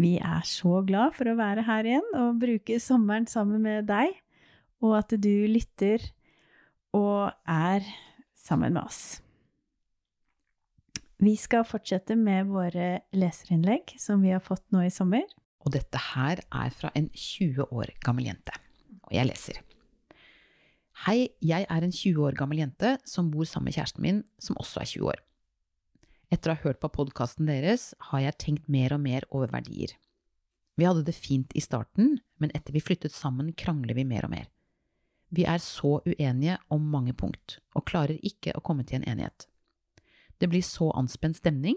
Vi er så glad for å være her igjen og bruke sommeren sammen med deg, og at du lytter og er sammen med oss. Vi skal fortsette med våre leserinnlegg som vi har fått nå i sommer. Og dette her er fra en 20 år gammel jente. Og jeg leser. Hei, jeg er en 20 år gammel jente som bor sammen med kjæresten min, som også er 20 år. Etter å ha hørt på podkasten deres har jeg tenkt mer og mer over verdier. Vi hadde det fint i starten, men etter vi flyttet sammen, krangler vi mer og mer. Vi er så uenige om mange punkt, og klarer ikke å komme til en enighet. Det blir så anspent stemning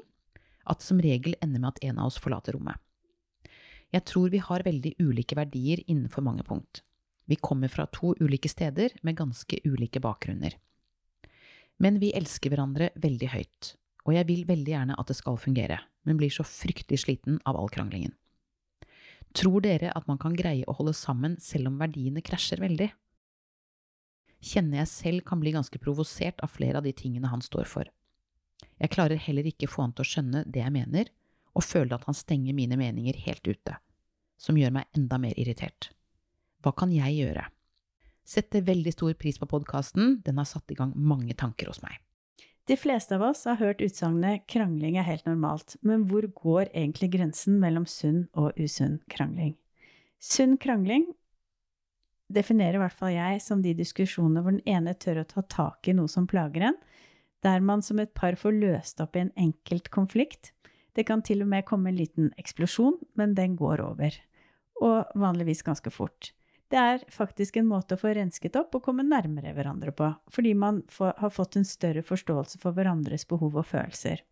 at som regel ender med at en av oss forlater rommet. Jeg tror vi har veldig ulike verdier innenfor mange punkt. Vi kommer fra to ulike steder med ganske ulike bakgrunner. Men vi elsker hverandre veldig høyt, og jeg vil veldig gjerne at det skal fungere, men blir så fryktelig sliten av all kranglingen. Tror dere at man kan greie å holde sammen selv om verdiene krasjer veldig? Kjenner jeg selv kan bli ganske provosert av flere av de tingene han står for. Jeg klarer heller ikke få han til å skjønne det jeg mener, og føler at han stenger mine meninger helt ute, som gjør meg enda mer irritert. Hva kan jeg gjøre? Setter veldig stor pris på podkasten, den har satt i gang mange tanker hos meg. De fleste av oss har hørt utsagnet 'krangling er helt normalt', men hvor går egentlig grensen mellom sunn og usunn krangling? Sunn krangling definerer i hvert fall jeg som de diskusjonene hvor den ene tør å ta tak i noe som plager en, der man som et par får løst opp i en enkelt konflikt. Det kan til og med komme en liten eksplosjon, men den går over. Og vanligvis ganske fort. Det er faktisk en måte å få rensket opp og komme nærmere hverandre på, fordi man får, har fått en større forståelse for hverandres behov og følelser.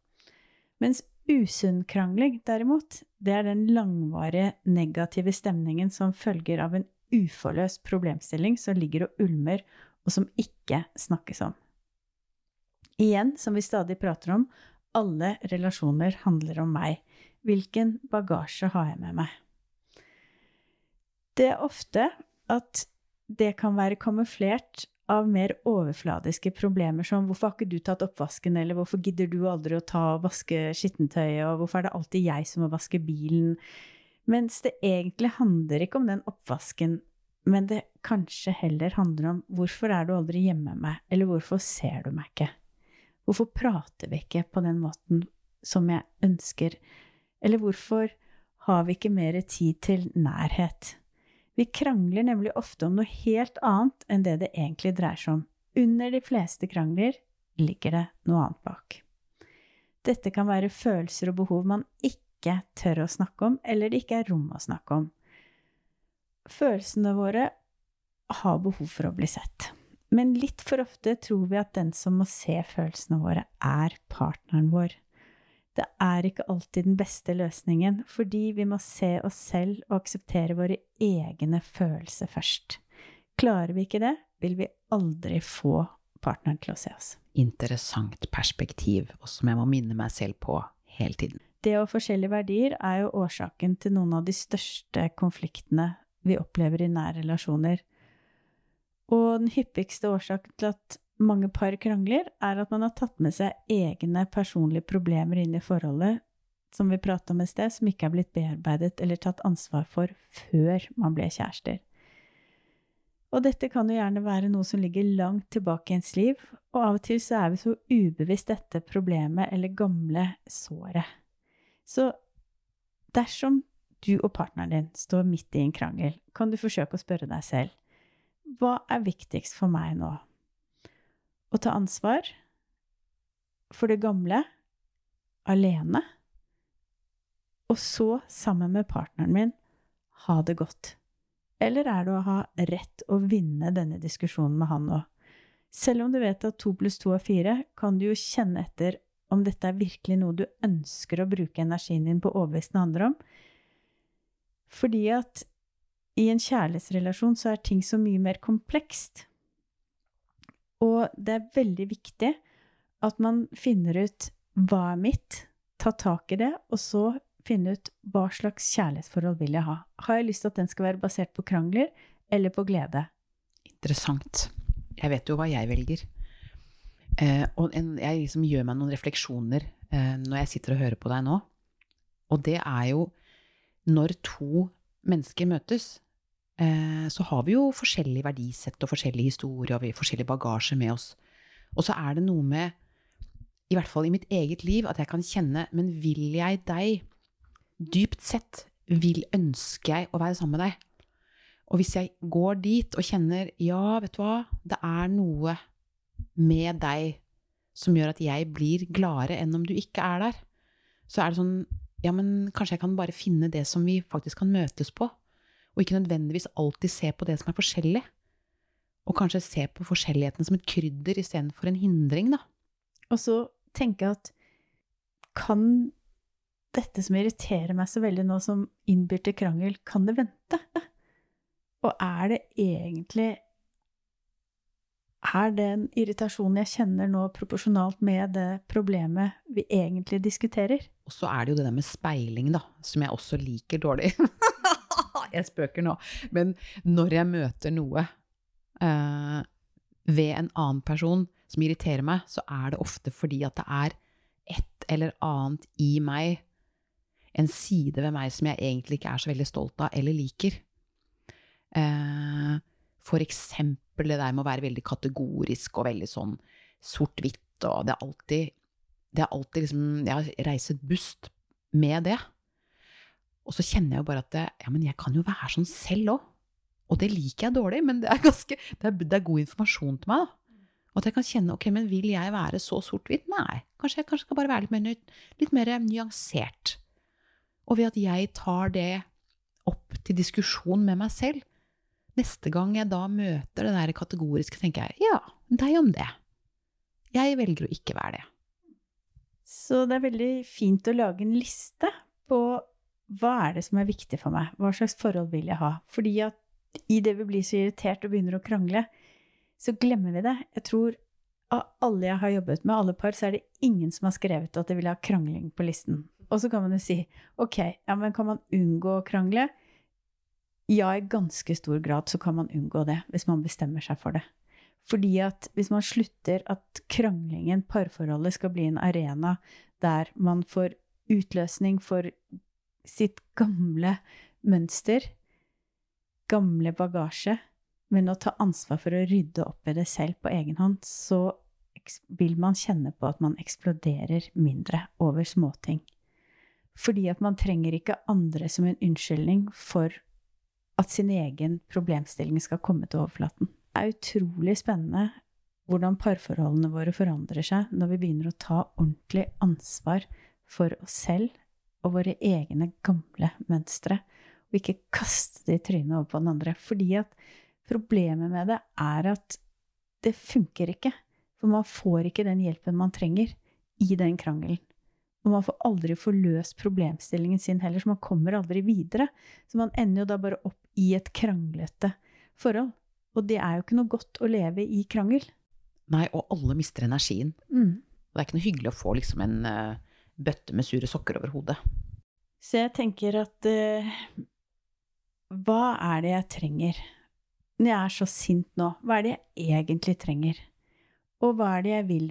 Mens usunn krangling, derimot, det er den langvarige negative stemningen som følger av en uforløst problemstilling som ligger og ulmer, og som ikke snakkes om. Igjen, som vi stadig prater om, alle relasjoner handler om meg. Hvilken bagasje har jeg med meg? Det er ofte at det kan være kamuflert av mer overfladiske problemer som 'hvorfor har ikke du tatt oppvasken', eller 'hvorfor gidder du aldri å ta vaske skittentøyet', og 'hvorfor er det alltid jeg som må vaske bilen'? Mens det egentlig handler ikke om den oppvasken, men det kanskje heller handler om 'hvorfor er du aldri hjemme med meg', eller 'hvorfor ser du meg ikke'? Hvorfor prater vi ikke på den måten som jeg ønsker, eller hvorfor har vi ikke mer tid til nærhet? Vi krangler nemlig ofte om noe helt annet enn det det egentlig dreier seg om. Under de fleste krangler ligger det noe annet bak. Dette kan være følelser og behov man ikke tør å snakke om, eller det ikke er rom å snakke om. Følelsene våre har behov for å bli sett. Men litt for ofte tror vi at den som må se følelsene våre, er partneren vår. Det er ikke alltid den beste løsningen, fordi vi må se oss selv og akseptere våre egne følelser først. Klarer vi ikke det, vil vi aldri få partneren til å se oss. Interessant perspektiv, og som jeg må minne meg selv på hele tiden. Det å ha forskjellige verdier er jo årsaken til noen av de største konfliktene vi opplever i nære relasjoner. Og den hyppigste årsaken til at mange par krangler, er at man har tatt med seg egne personlige problemer inn i forholdet, som vi prata om i sted, som ikke er blitt bearbeidet eller tatt ansvar for før man ble kjærester. Og dette kan jo gjerne være noe som ligger langt tilbake i ens liv, og av og til så er vi så ubevisst dette problemet eller gamle såret. Så dersom du og partneren din står midt i en krangel, kan du forsøke å spørre deg selv hva er viktigst for meg nå? Å ta ansvar for det gamle alene, og så, sammen med partneren min, ha det godt? Eller er det å ha rett å vinne denne diskusjonen med han òg? Selv om du vet at to pluss to er fire, kan du jo kjenne etter om dette er virkelig noe du ønsker å bruke energien din på å overbevise den andre om. Fordi at i en kjærlighetsrelasjon så er ting så mye mer komplekst. Og det er veldig viktig at man finner ut hva er mitt, ta tak i det, og så finne ut hva slags kjærlighetsforhold vil jeg ha. Har jeg lyst til at den skal være basert på krangler eller på glede? Interessant. Jeg vet jo hva jeg velger. Eh, og en, jeg liksom gjør meg noen refleksjoner eh, når jeg sitter og hører på deg nå. Og det er jo når to mennesker møtes, så har vi jo forskjellig verdisett og forskjellig historie og vi forskjellig bagasje med oss. Og så er det noe med, i hvert fall i mitt eget liv, at jeg kan kjenne Men vil jeg deg dypt sett? Vil ønske jeg å være sammen med deg? Og hvis jeg går dit og kjenner ja, vet du hva, det er noe med deg som gjør at jeg blir gladere enn om du ikke er der, så er det sånn ja, men kanskje jeg kan bare finne det som vi faktisk kan møtes på, og ikke nødvendigvis alltid se på det som er forskjellig. Og kanskje se på forskjelligheten som et krydder istedenfor en hindring, da. Og så tenke at kan dette som irriterer meg så veldig nå, som innbyr til krangel, kan det vente? Og er det egentlig Er den irritasjonen jeg kjenner nå, proporsjonalt med det problemet vi egentlig diskuterer? Og så er det jo det der med speiling, da, som jeg også liker dårlig. jeg spøker nå. Men når jeg møter noe uh, ved en annen person som irriterer meg, så er det ofte fordi at det er et eller annet i meg, en side ved meg som jeg egentlig ikke er så veldig stolt av eller liker. Uh, for eksempel det der med å være veldig kategorisk og veldig sånn sort-hvitt, og det er alltid det er alltid liksom Jeg har reist bust med det. Og så kjenner jeg jo bare at ja, men jeg kan jo være sånn selv òg. Og det liker jeg dårlig, men det er, ganske, det er, det er god informasjon til meg. da. Og at jeg kan kjenne ok, men vil jeg være så sort-hvitt? Nei. Kanskje jeg kanskje skal bare være litt mer, litt mer nyansert. Og ved at jeg tar det opp til diskusjon med meg selv, neste gang jeg da møter det der kategoriske, tenker jeg ja, deg om det. Jeg velger å ikke være det. Så det er veldig fint å lage en liste på hva er det som er viktig for meg? Hva slags forhold vil jeg ha? Fordi at idet vi blir så irritert og begynner å krangle, så glemmer vi det. Jeg tror av alle jeg har jobbet med, alle par, så er det ingen som har skrevet at de vil ha krangling på listen. Og så kan man jo si ok, ja, men kan man unngå å krangle? Ja, i ganske stor grad så kan man unngå det, hvis man bestemmer seg for det. Fordi at hvis man slutter at kranglingen, parforholdet, skal bli en arena der man får utløsning for sitt gamle mønster, gamle bagasje, men å ta ansvar for å rydde opp i det selv på egen hånd, så vil man kjenne på at man eksploderer mindre over småting. Fordi at man trenger ikke andre som en unnskyldning for at sin egen problemstilling skal komme til overflaten. Det er utrolig spennende hvordan parforholdene våre forandrer seg når vi begynner å ta ordentlig ansvar for oss selv og våre egne gamle mønstre, og ikke kaste det i trynet over på den andre. Fordi at problemet med det er at det funker ikke. For man får ikke den hjelpen man trenger i den krangelen. Og man får aldri få løst problemstillingen sin heller, så man kommer aldri videre. Så man ender jo da bare opp i et kranglete forhold. Og det er jo ikke noe godt å leve i krangel. Nei, og alle mister energien. Mm. Det er ikke noe hyggelig å få liksom en uh, bøtte med sure sokker over hodet. Så jeg tenker at uh, Hva er det jeg trenger? Når jeg er så sint nå, hva er det jeg egentlig trenger? Og hva er det jeg vil?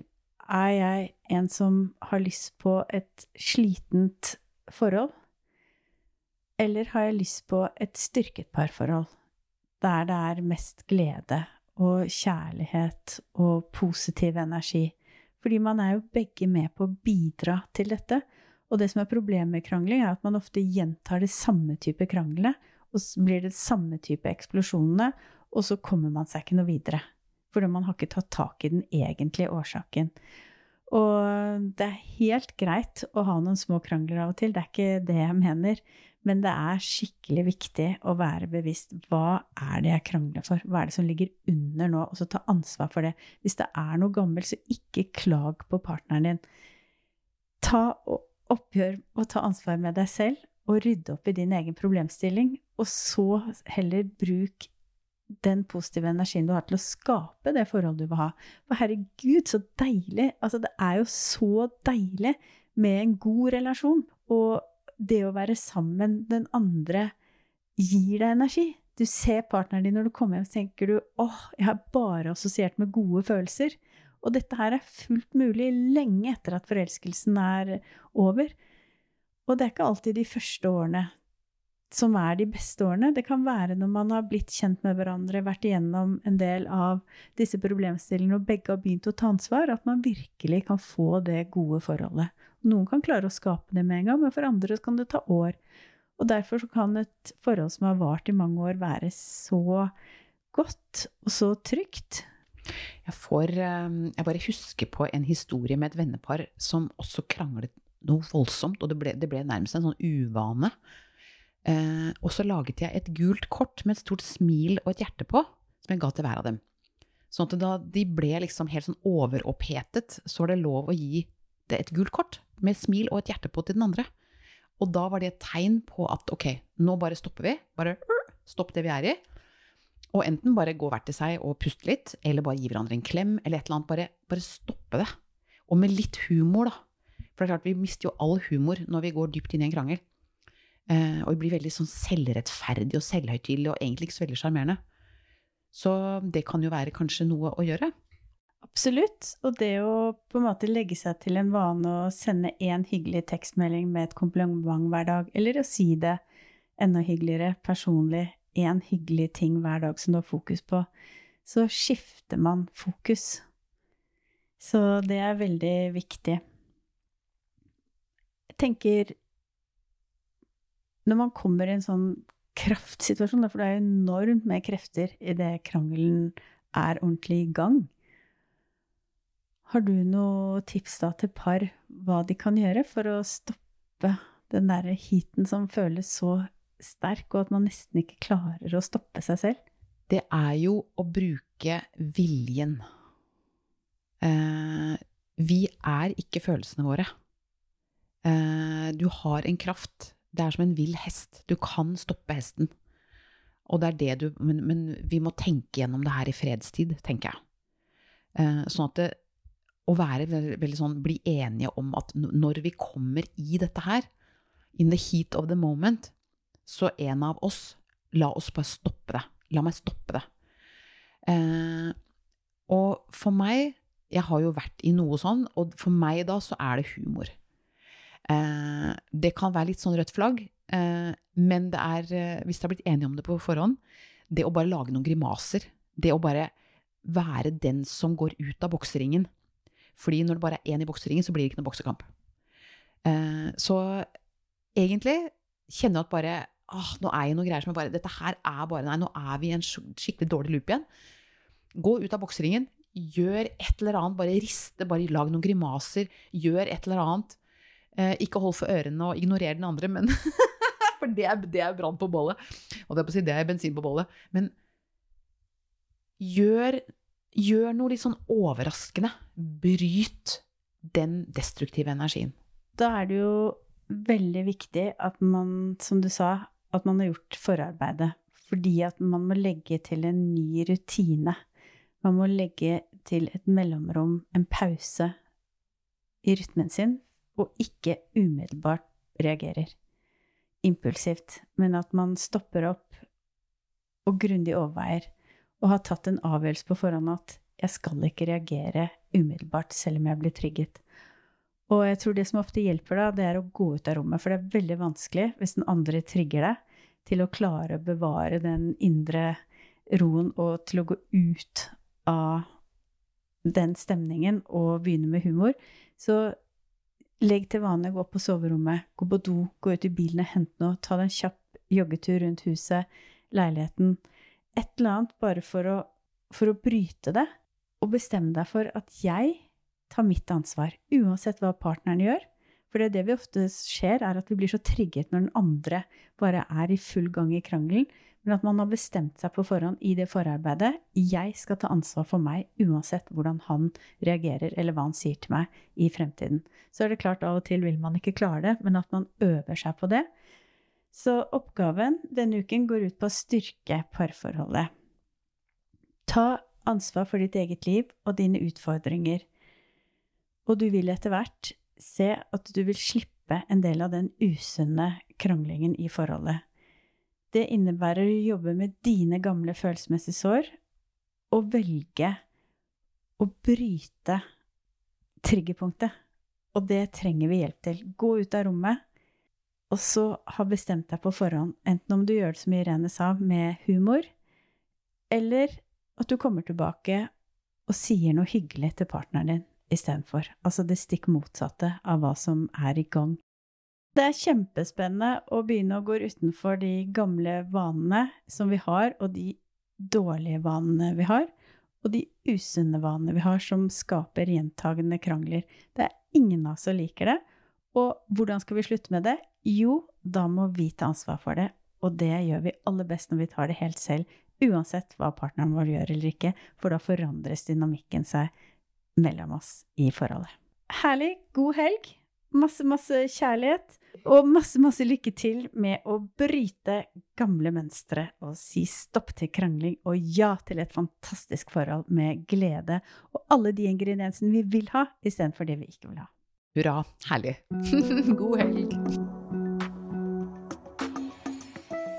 Er jeg en som har lyst på et slitent forhold? Eller har jeg lyst på et styrket parforhold? Der det er mest glede og kjærlighet og positiv energi. Fordi man er jo begge med på å bidra til dette. Og det som er problemet med krangling, er at man ofte gjentar det samme type kranglene, og så blir det samme type eksplosjonene, og så kommer man seg ikke noe videre. Fordi man har ikke tatt tak i den egentlige årsaken. Og det er helt greit å ha noen små krangler av og til, det er ikke det jeg mener. Men det er skikkelig viktig å være bevisst. Hva er det jeg krangler for? Hva er det som ligger under nå? Og så ta ansvar for det. Hvis det er noe gammelt, så ikke klag på partneren din. Ta oppgjør og ta ansvar med deg selv, og rydde opp i din egen problemstilling, og så heller bruk den positive energien du har til å skape det forholdet du vil ha. For herregud, så deilig! Altså, det er jo så deilig med en god relasjon. Og det å være sammen den andre gir deg energi. Du ser partneren din når du kommer hjem, så tenker du åh, jeg har bare assosiert med gode følelser. Og dette her er fullt mulig lenge etter at forelskelsen er over. Og det er ikke alltid de første årene som er de beste årene. Det kan være når man har blitt kjent med hverandre, vært igjennom en del av disse problemstillingene, og begge har begynt å ta ansvar, at man virkelig kan få det gode forholdet. Noen kan klare å skape det med en gang, men for andre kan det ta år. Og derfor kan et forhold som har vart i mange år, være så godt og så trygt. Jeg, får, ehm, jeg bare husker på en historie med et vennepar som også kranglet noe voldsomt, og det ble, det ble nærmest en sånn uvane. Eh, og så laget jeg et gult kort med et stort smil og et hjerte på, som jeg ga til hver av dem. Sånn at da de ble liksom helt sånn overopphetet, så var det lov å gi det et gult kort med et smil og et hjerte på til den andre. Og da var det et tegn på at ok, nå bare stopper vi. Bare stopp det vi er i. Og enten bare gå hver til seg og puste litt, eller bare gi hverandre en klem, eller et eller annet. Bare, bare stoppe det. Og med litt humor, da. For det er klart, vi mister jo all humor når vi går dypt inn i en krangel. Eh, og blir veldig sånn selvrettferdig og selvhøytidelig og egentlig ikke så veldig sjarmerende. Så det kan jo være kanskje noe å gjøre. Absolutt. Og det å på en måte legge seg til en vane å sende én hyggelig tekstmelding med et kompliment hver dag, eller å si det enda hyggeligere personlig, én hyggelig ting hver dag som du har fokus på, så skifter man fokus. Så det er veldig viktig. Jeg tenker Når man kommer i en sånn kraftsituasjon, for det er enormt med krefter idet krangelen er ordentlig i gang, har du noen tips da til par hva de kan gjøre for å stoppe den derre heaten som føles så sterk, og at man nesten ikke klarer å stoppe seg selv? Det er jo å bruke viljen. Eh, vi er ikke følelsene våre. Eh, du har en kraft. Det er som en vill hest. Du kan stoppe hesten. Og det er det du Men, men vi må tenke gjennom det her i fredstid, tenker jeg. Eh, sånn at det, å være veldig, sånn, bli enige om at når vi kommer i dette her, in the heat of the moment, så en av oss, la oss bare stoppe det. La meg stoppe det. Eh, og for meg, jeg har jo vært i noe sånn, og for meg da så er det humor. Eh, det kan være litt sånn rødt flagg, eh, men det er, eh, hvis dere har blitt enige om det på forhånd, det å bare lage noen grimaser, det å bare være den som går ut av bokseringen, fordi når det bare er én i bokseringen, så blir det ikke noen boksekamp. Eh, så egentlig kjenner jeg at bare ah, nå er jeg noen greier som er bare Dette her er bare Nei, nå er vi i en skikkelig dårlig loop igjen. Gå ut av bokseringen. Gjør et eller annet. Bare riste. Bare lag noen grimaser. Gjør et eller annet. Eh, ikke hold for ørene og ignorer den andre, men For det er, er brann på bålet. Og det er, si, det er bensin på bålet. Men gjør Gjør noe litt sånn overraskende. Bryt den destruktive energien. Da er det jo veldig viktig at man, som du sa, at man har gjort forarbeidet. Fordi at man må legge til en ny rutine. Man må legge til et mellomrom, en pause, i rytmen sin, og ikke umiddelbart reagerer impulsivt, men at man stopper opp og grundig overveier og har tatt en avgjørelse på forhånd at jeg skal ikke reagere umiddelbart selv om jeg blir trigget. Og jeg tror det som ofte hjelper da, det er å gå ut av rommet, for det er veldig vanskelig hvis den andre trigger deg, til å klare å bevare den indre roen og til å gå ut av den stemningen og begynne med humor. Så legg til vane gå på soverommet, gå på do, gå ut i bilen og hente noe, ta deg en kjapp joggetur rundt huset, leiligheten et eller annet bare for å, for å bryte det, og bestemme deg for at jeg tar mitt ansvar, uansett hva partneren gjør. For det, vi ofte skjer, er at vi blir så trigget når den andre bare er i full gang i krangelen, men at man har bestemt seg på forhånd i det forarbeidet. Jeg skal ta ansvar for meg uansett hvordan han reagerer eller hva han sier til meg i fremtiden. Så er det klart, av og til vil man ikke klare det, men at man øver seg på det. Så oppgaven denne uken går ut på å styrke parforholdet. Ta ansvar for ditt eget liv og dine utfordringer. Og du vil etter hvert se at du vil slippe en del av den usunne kranglingen i forholdet. Det innebærer å jobbe med dine gamle følelsesmessige sår og velge å bryte triggerpunktet. Og det trenger vi hjelp til. Gå ut av rommet, og så ha bestemt deg på forhånd, enten om du gjør det som Irene sa, med humor, eller at du kommer tilbake og sier noe hyggelig til partneren din istedenfor. Altså det stikk motsatte av hva som er i gang. Det er kjempespennende å begynne å gå utenfor de gamle vanene som vi har, og de dårlige vanene vi har, og de usunne vanene vi har, som skaper gjentagende krangler. Det er ingen av oss som liker det. Og hvordan skal vi slutte med det? Jo, da må vi ta ansvar for det, og det gjør vi aller best når vi tar det helt selv, uansett hva partneren vår gjør eller ikke, for da forandres dynamikken seg mellom oss i forholdet. Herlig, god helg! Masse, masse kjærlighet. Og masse, masse lykke til med å bryte gamle mønstre og si stopp til krangling og ja til et fantastisk forhold med glede og alle de ingrediensene vi vil ha, istedenfor det vi ikke vil ha. Hurra. Herlig. God helg.